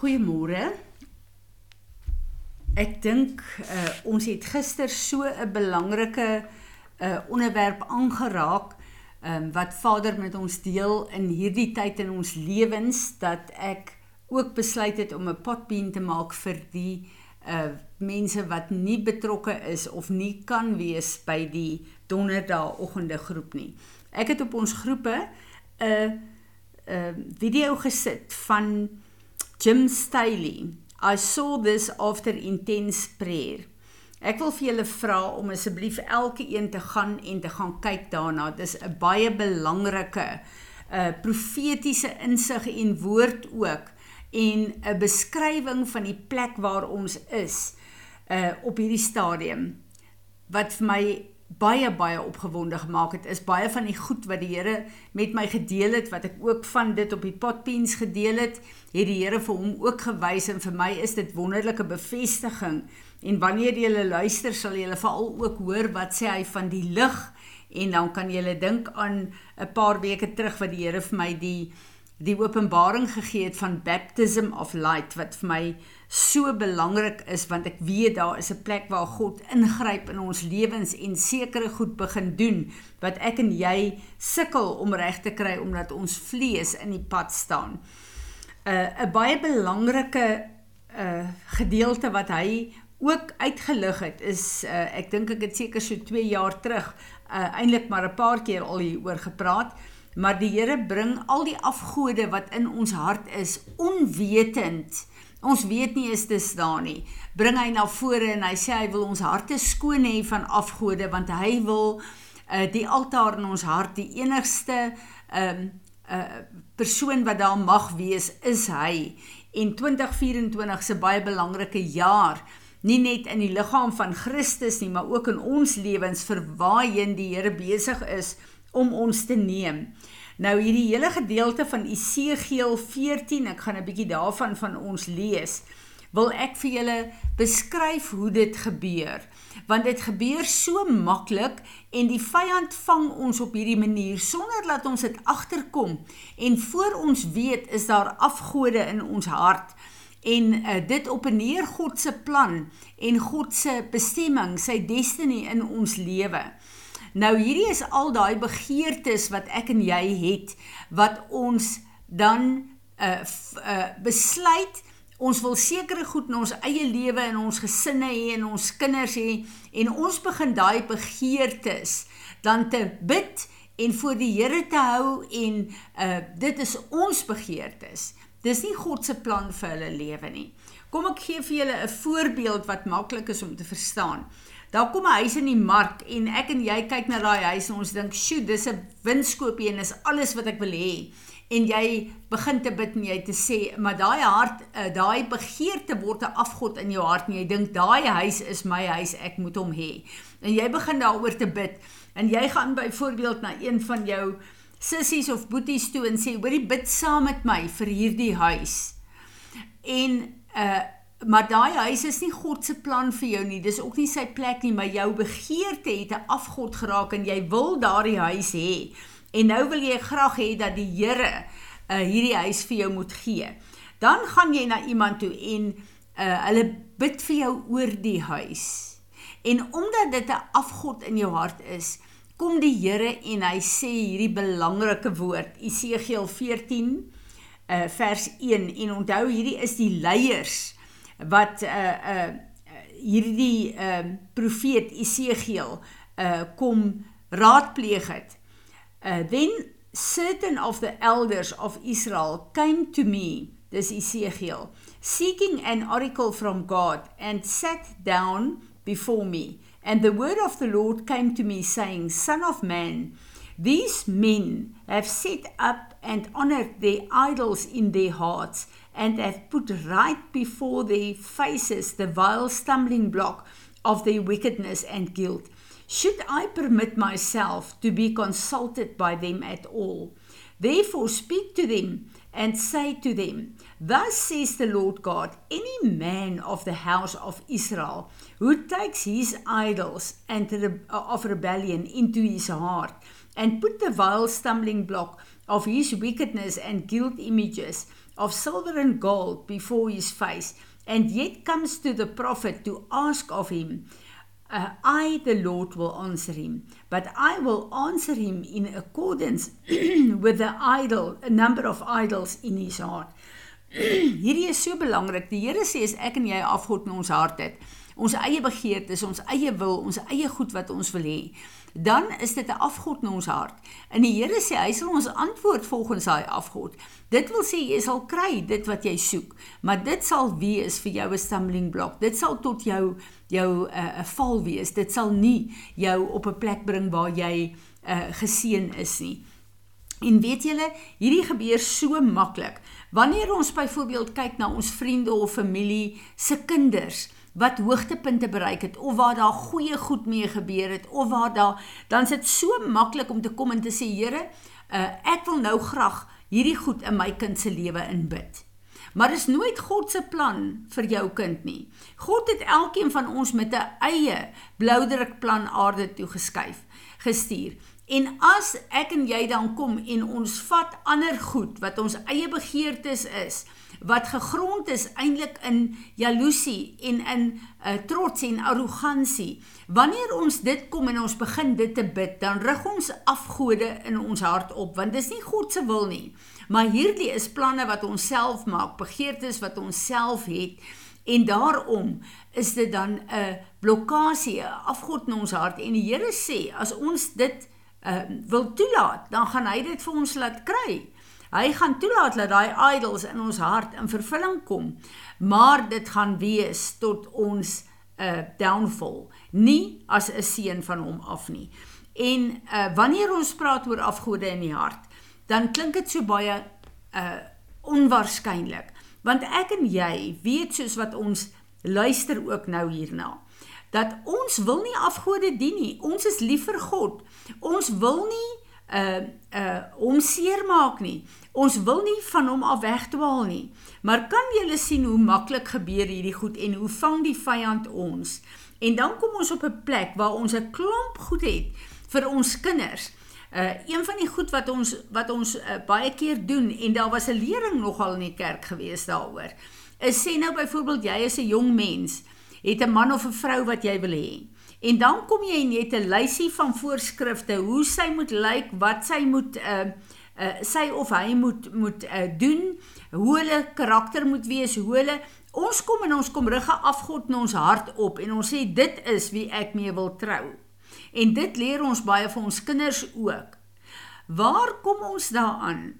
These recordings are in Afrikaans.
Goeiemôre. Ek dink uh, ons het gister so 'n belangrike uh, onderwerp aangeraak um, wat Vader met ons deel in hierdie tyd in ons lewens dat ek ook besluit het om 'n potbeen te maak vir die uh mense wat nie betrokke is of nie kan wees by die donderdagoggende groep nie. Ek het op ons groepe 'n uh, 'n uh, video gesit van Jim Staley. I saw this after intense prayer. Ek wil vir julle vra om asseblief elke een te gaan en te gaan kyk daarna. Dis 'n baie belangrike 'n uh, profetiese insig en woord ook en 'n beskrywing van die plek waar ons is uh op hierdie stadium wat vir my baie baie opgewonde gemaak het. Is baie van die goed wat die Here met my gedeel het wat ek ook van dit op die potpens gedeel het het die Here vir hom ook gewys. En vir my is dit wonderlike bevestiging. En wanneer jy luister sal jy veral ook hoor wat sê hy van die lig. En dan kan jy dink aan 'n paar weke terug wat die Here vir my die die openbaring gegee het van baptism of light wat vir my so belangrik is want ek weet daar is 'n plek waar God ingryp in ons lewens en sekere goed begin doen wat ek en jy sukkel om reg te kry omdat ons vlees in die pad staan. 'n uh, 'n baie belangrike uh gedeelte wat hy ook uitgelig het is uh, ek dink ek het seker so 2 jaar terug uh eintlik maar 'n paar keer al hier oor gepraat maar die Here bring al die afgode wat in ons hart is onwetend. Ons weet nie is dit daar nie. Bring hy na vore en hy sê hy wil ons harte skoon hê van afgode want hy wil uh, die altaar in ons hart die enigste ehm um, 'n uh, persoon wat daar mag wees is hy en 2024 se baie belangrike jaar nie net in die liggaam van Christus nie maar ook in ons lewens vir waarheen die Here besig is om ons te neem. Nou hierdie hele gedeelte van Esegiel 14, ek gaan 'n bietjie daarvan van ons lees, wil ek vir julle beskryf hoe dit gebeur. Want dit gebeur so maklik en die vyand vang ons op hierdie manier sonder dat ons dit agterkom en voor ons weet is daar afgode in ons hart en uh, dit op 'n neer God se plan en God se bestemming, sy destiny in ons lewe. Nou hierdie is al daai begeertes wat ek en jy het wat ons dan uh, uh besluit ons wil sekere goed in ons eie lewe en ons gesinne hê en ons kinders hê en ons begin daai begeertes dan te bid en voor die Here te hou en uh dit is ons begeertes. Dis nie God se plan vir hulle lewe nie. Kom ek gee vir julle 'n voorbeeld wat maklik is om te verstaan. Daar kom 'n huis in die mark en ek en jy kyk na daai huis en ons dink, "Sjoe, dis 'n winskoopie en dis alles wat ek wil hê." En jy begin te bid en jy te sê, "Maar daai hart, uh, daai begeerte word 'n afgod in jou hart en jy dink daai huis is my huis, ek moet hom hê." En jy begin daaroor te bid en jy gaan byvoorbeeld na een van jou sissies of boeties toe en sê, "Hoorie, bid saam met my vir hierdie huis." En uh maar daai huis is nie God se plan vir jou nie. Dis ook nie sy plek nie, maar jou begeerte het 'n afgod geraak en jy wil daardie huis hê. En nou wil jy graag hê dat die Here uh hierdie huis vir jou moet gee. Dan gaan jy na iemand toe en uh hulle bid vir jou oor die huis. En omdat dit 'n afgod in jou hart is, kom die Here en hy sê hierdie belangrike woord, Esegiel 14 uh vers 1 en onthou hierdie is die leiers wat uh uh hierdie uh profeet Esegiel uh kom raadpleeg het. Uh then certain of the elders of Israel came to me, this Esegiel, seeking an oracle from God and sat down before me. And the word of the Lord came to me saying, Son of man, these men have set up and honored their idols in their hearts and have put right before their faces the vile stumbling block of their wickedness and guilt. Should I permit myself to be consulted by them at all? Therefore, speak to them and say to them, Thus says the Lord God, any man of the house of Israel who takes his idols and re- of rebellion into his heart and put the vile stumbling block of his wickedness and guilt images of silver and gold before his face, and yet comes to the prophet to ask of him, uh, I, the Lord, will answer him, but I will answer him in accordance with the idol, a number of idols in his heart. Hierdie is so belangrik. Die Here sê as ek en jy afgod in ons hart het, ons eie begeertes, ons eie wil, ons eie goed wat ons wil hê, dan is dit 'n afgod in ons hart. En die Here sê hy sal ons antwoord volgens daai afgod. Dit wil sê jy sal kry dit wat jy soek, maar dit sal wees vir jou 'n stumbling block. Dit sal tot jou jou eh, 'n uh, val wees. Dit sal nie jou op 'n plek bring waar jy uh, geseën is nie. En weet julle, hierdie gebeur so maklik. Wanneer ons byvoorbeeld kyk na ons vriende of familie se kinders wat hoogtepunte bereik het of waar daar goeie goed mee gebeur het of waar daar dan is dit so maklik om te kom en te sê Here, uh, ek wil nou graag hierdie goed in my kind se lewe inbid. Maar is nooit God se plan vir jou kind nie. God het elkeen van ons met 'n eie bloudruk plan aarde toe geskuif, gestuur. En as ek en jy dan kom en ons vat ander goed wat ons eie begeertes is, wat gegrond is eintlik in jaloesie en in uh, trots en arrogansie. Wanneer ons dit kom en ons begin dit te bid, dan rig ons afgode in ons hart op, want dis nie God se wil nie. Maar hierdie is planne wat ons self maak, begeertes wat ons self het. En daarom is dit dan 'n blokkade, 'n afgod in ons hart en die Here sê as ons dit uh, wil toelaat, dan gaan hy dit vir ons laat kry. Hy gaan toelaat dat daai idols in ons hart in vervulling kom, maar dit gaan wees tot ons 'n uh, downfall, nie as 'n seën van hom af nie. En uh, wanneer ons praat oor afgode in die hart, dan klink dit so baie uh onwaarskynlik, want ek en jy weet soos wat ons luister ook nou hierna dat ons wil nie afgode dien nie. Ons is lief vir God. Ons wil nie uh uh hom seermaak nie. Ons wil nie van hom af wegdwaal nie. Maar kan jy sien hoe maklik gebeur hierdie goed en hoe vang die vyand ons? En dan kom ons op 'n plek waar ons 'n klomp goed het vir ons kinders. Uh een van die goed wat ons wat ons uh, baie keer doen en daar was 'n lering nogal in die kerk gewees daaroor. Is sê nou byvoorbeeld jy is 'n jong mens het 'n man of 'n vrou wat jy wil hê. En dan kom jy en jy het 'n lysie van voorskrifte hoe sy moet lyk, wat sy moet uh uh sy of hy moet moet uh doen, hoe hulle karakter moet wees, hoe hulle ons kom en ons kom rigge afgod in ons hart op en ons sê dit is wie ek mee wil trou. En dit leer ons baie vir ons kinders ook. Waar kom ons daaraan?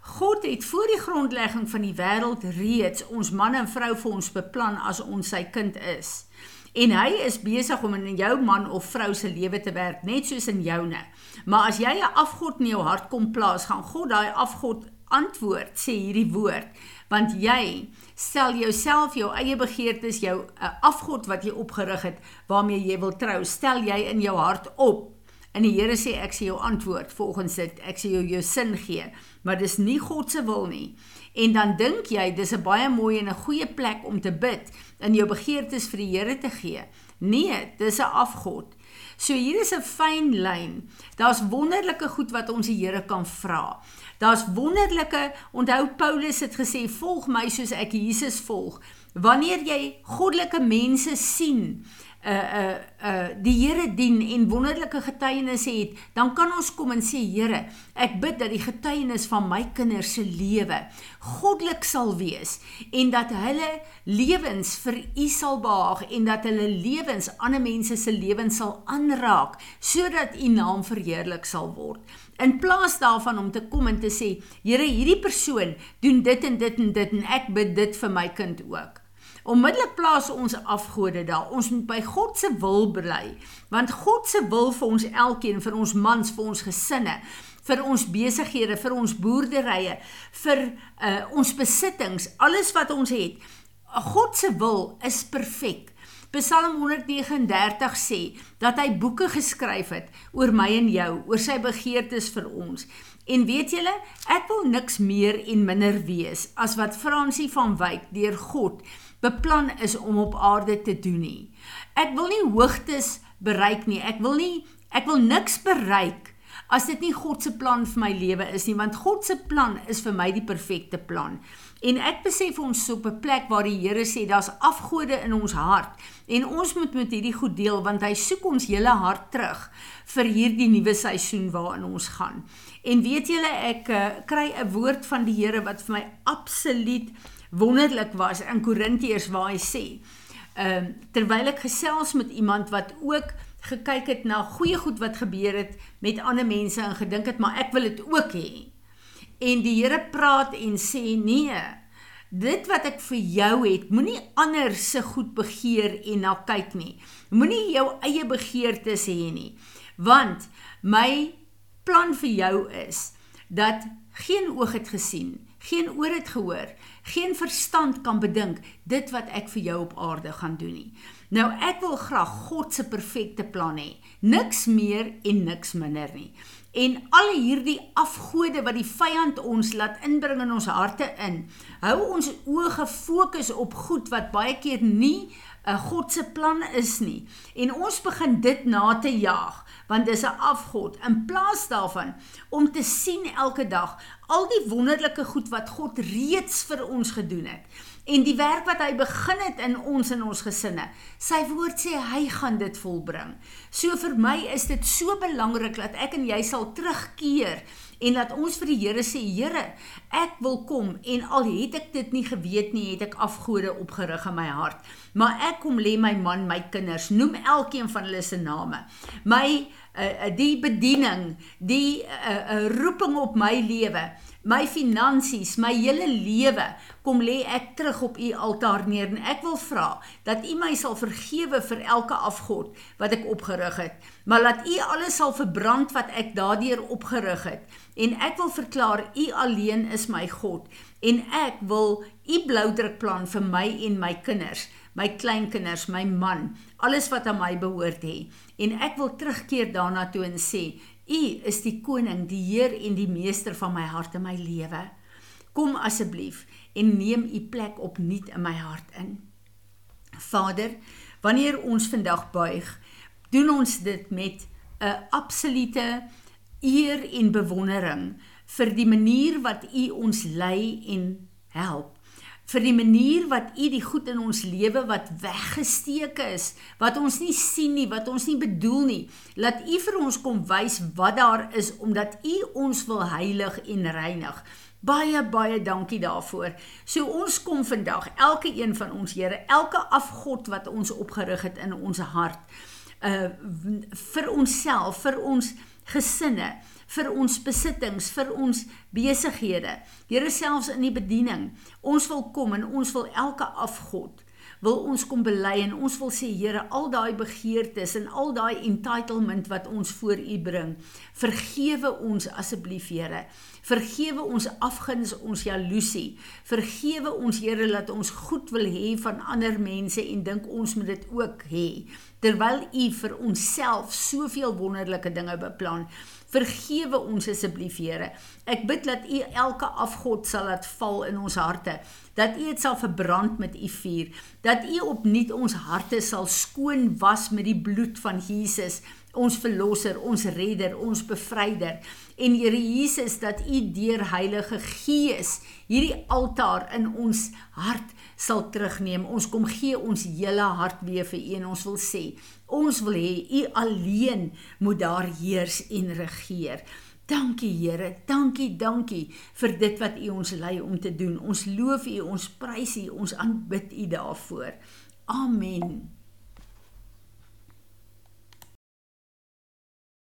God het voor die grondlegging van die wêreld reeds ons man en vrou vir ons beplan as ons sy kind is. En hy is besig om in jou man of vrou se lewe te werk net soos in joune. Maar as jy 'n afgod in jou hart kom plaas, gaan God daai afgod antwoord, sê hierdie woord, want jy stel jouself jou eie begeertes, jou 'n afgod wat jy opgerig het waarmee jy wil trou, stel jy in jou hart op. En die Here sê ek sê jou antwoord volgens dit, ek sê jou jou sin gee maar dis nie God se wil nie. En dan dink jy dis 'n baie mooi en 'n goeie plek om te bid en jou begeertes vir die Here te gee. Nee, dis 'n afgod. So hier is 'n fyn lyn. Daar's wonderlike goed wat ons die Here kan vra. Daar's wonderlike, onthou Paulus het gesê, "Volg my soos ek Jesus volg." Wanneer jy goddelike mense sien, uh uh uh die Here dien en wonderlike getuienisse het, dan kan ons kom en sê Here, ek bid dat die getuienis van my kinders se lewe goddelik sal wees en dat hulle lewens vir U sal behaag en dat hulle lewens ander mense se lewens sal aanraak sodat U naam verheerlik sal word. In plaas daarvan om te kom en te sê, Here, hierdie persoon doen dit en dit en dit en ek bid dit vir my kind ook. Onmiddellik plaas ons afgode daar. Ons moet by God se wil bly, want God se wil vir ons elkeen, vir ons mans, vir ons gesinne, vir ons besighede, vir ons boerderye, vir uh, ons besittings, alles wat ons het. God se wil is perfek. Psalm 139 sê dat hy boeke geskryf het oor my en jou, oor sy begeertes vir ons. En weet julle, ek wil niks meer en minder wees as wat Fransie van Wyk deur God beplan is om op aarde te doen nie. Ek wil nie hoogtes bereik nie. Ek wil nie ek wil niks bereik as dit nie God se plan vir my lewe is nie, want God se plan is vir my die perfekte plan. En ek besef ons op 'n plek waar die Here sê daar's afgode in ons hart en ons moet met hierdie goed deel want hy soek ons hele hart terug vir hierdie nuwe seisoen waarin ons gaan. En weet julle ek uh, kry 'n woord van die Here wat vir my absoluut wonderlik was in Korintiërs waar hy sê ehm uh, terwyl ek gesels met iemand wat ook gekyk het na goeie goed wat gebeur het met ander mense en gedink het maar ek wil dit ook hê en die Here praat en sê nee. Dit wat ek vir jou het, moenie ander se goed begeer en na kyk nie. Moenie jou eie begeertes hê nie. Want my plan vir jou is dat geen oog het gesien, geen oor het gehoor, geen verstand kan bedink dit wat ek vir jou op aarde gaan doen nie. Nou ek wil graag God se perfekte plan hê. Niks meer en niks minder nie. En al hierdie afgode wat die vyand ons laat inbring in ons harte in hou ons oë gefokus op goed wat baie keer nie 'n uh, eh, God se plan is nie. En ons begin dit na te jaag want dis 'n afgod. In plaas daarvan om te sien elke dag al die wonderlike goed wat God reeds vir ons gedoen het en die werk wat hy begin het in ons en ons gesinne. Sy woord sê hy gaan dit volbring. So vir my is dit so belangrik dat ek en jy sal terugkeer en dat ons vir die Here sê Here, ek wil kom en al het ek dit nie geweet nie, het ek afgode opgerig in my hart. Maar ek kom lê my man, my kinders, noem elkeen van hulle se name. My uh, die bediening, die uh, uh, roeping op my lewe my finansies, my hele lewe kom lê ek terug op u altaar neer en ek wil vra dat u my sal vergewe vir elke afgod wat ek opgerig het, maar laat u alles sal verbrand wat ek daardeur opgerig het. En ek wil verklaar u alleen is my God en ek wil u bloudrukplan vir my en my kinders my kleinkinders, my man, alles wat aan my behoort hê. En ek wil terugkeer daarna toe en sê, U is die koning, die Heer en die meester van my hart en my lewe. Kom asseblief en neem u plek opnuut in my hart in. Vader, wanneer ons vandag buig, doen ons dit met 'n absolute eer en bewondering vir die manier wat u ons lei en help vir die manier wat u die goed in ons lewe wat weggesteek is, wat ons nie sien nie, wat ons nie bedoel nie. Laat u vir ons kom wys wat daar is omdat u ons wil heilig en reinig. Baie baie dankie daarvoor. So ons kom vandag, elke een van ons Here, elke afgod wat ons opgerig het in ons hart, uh vir onsself, vir ons gesinne, vir ons besittings, vir ons besighede. Here selfs in die bediening. Ons wil kom en ons wil elke afgod wil ons kom bely en ons wil sê Here al daai begeertes en al daai entitlement wat ons voor U bring vergewe ons asseblief Here. Vergewe ons afguns ons jaloesie. Vergewe ons Here dat ons goed wil hê van ander mense en dink ons moet dit ook hê. Terwyl U vir onsself soveel wonderlike dinge beplan Vergewe ons asseblief, Here. Ek bid dat U elke afgod sal laat val in ons harte, dat U dit sal verbrand met U vuur, dat U opnuut ons harte sal skoon was met die bloed van Jesus, ons verlosser, ons redder, ons bevryder. En Here Jesus, dat U deur Heilige Gees hierdie altaar in ons hart sal terugneem. Ons kom gee ons hele hart weer vir U en ons wil sê, ons wil hê U alleen moet daar heers en regeer. Dankie Here, dankie, dankie vir dit wat U ons lei om te doen. Ons loof U, ons prys U, ons aanbid U daarvoor. Amen.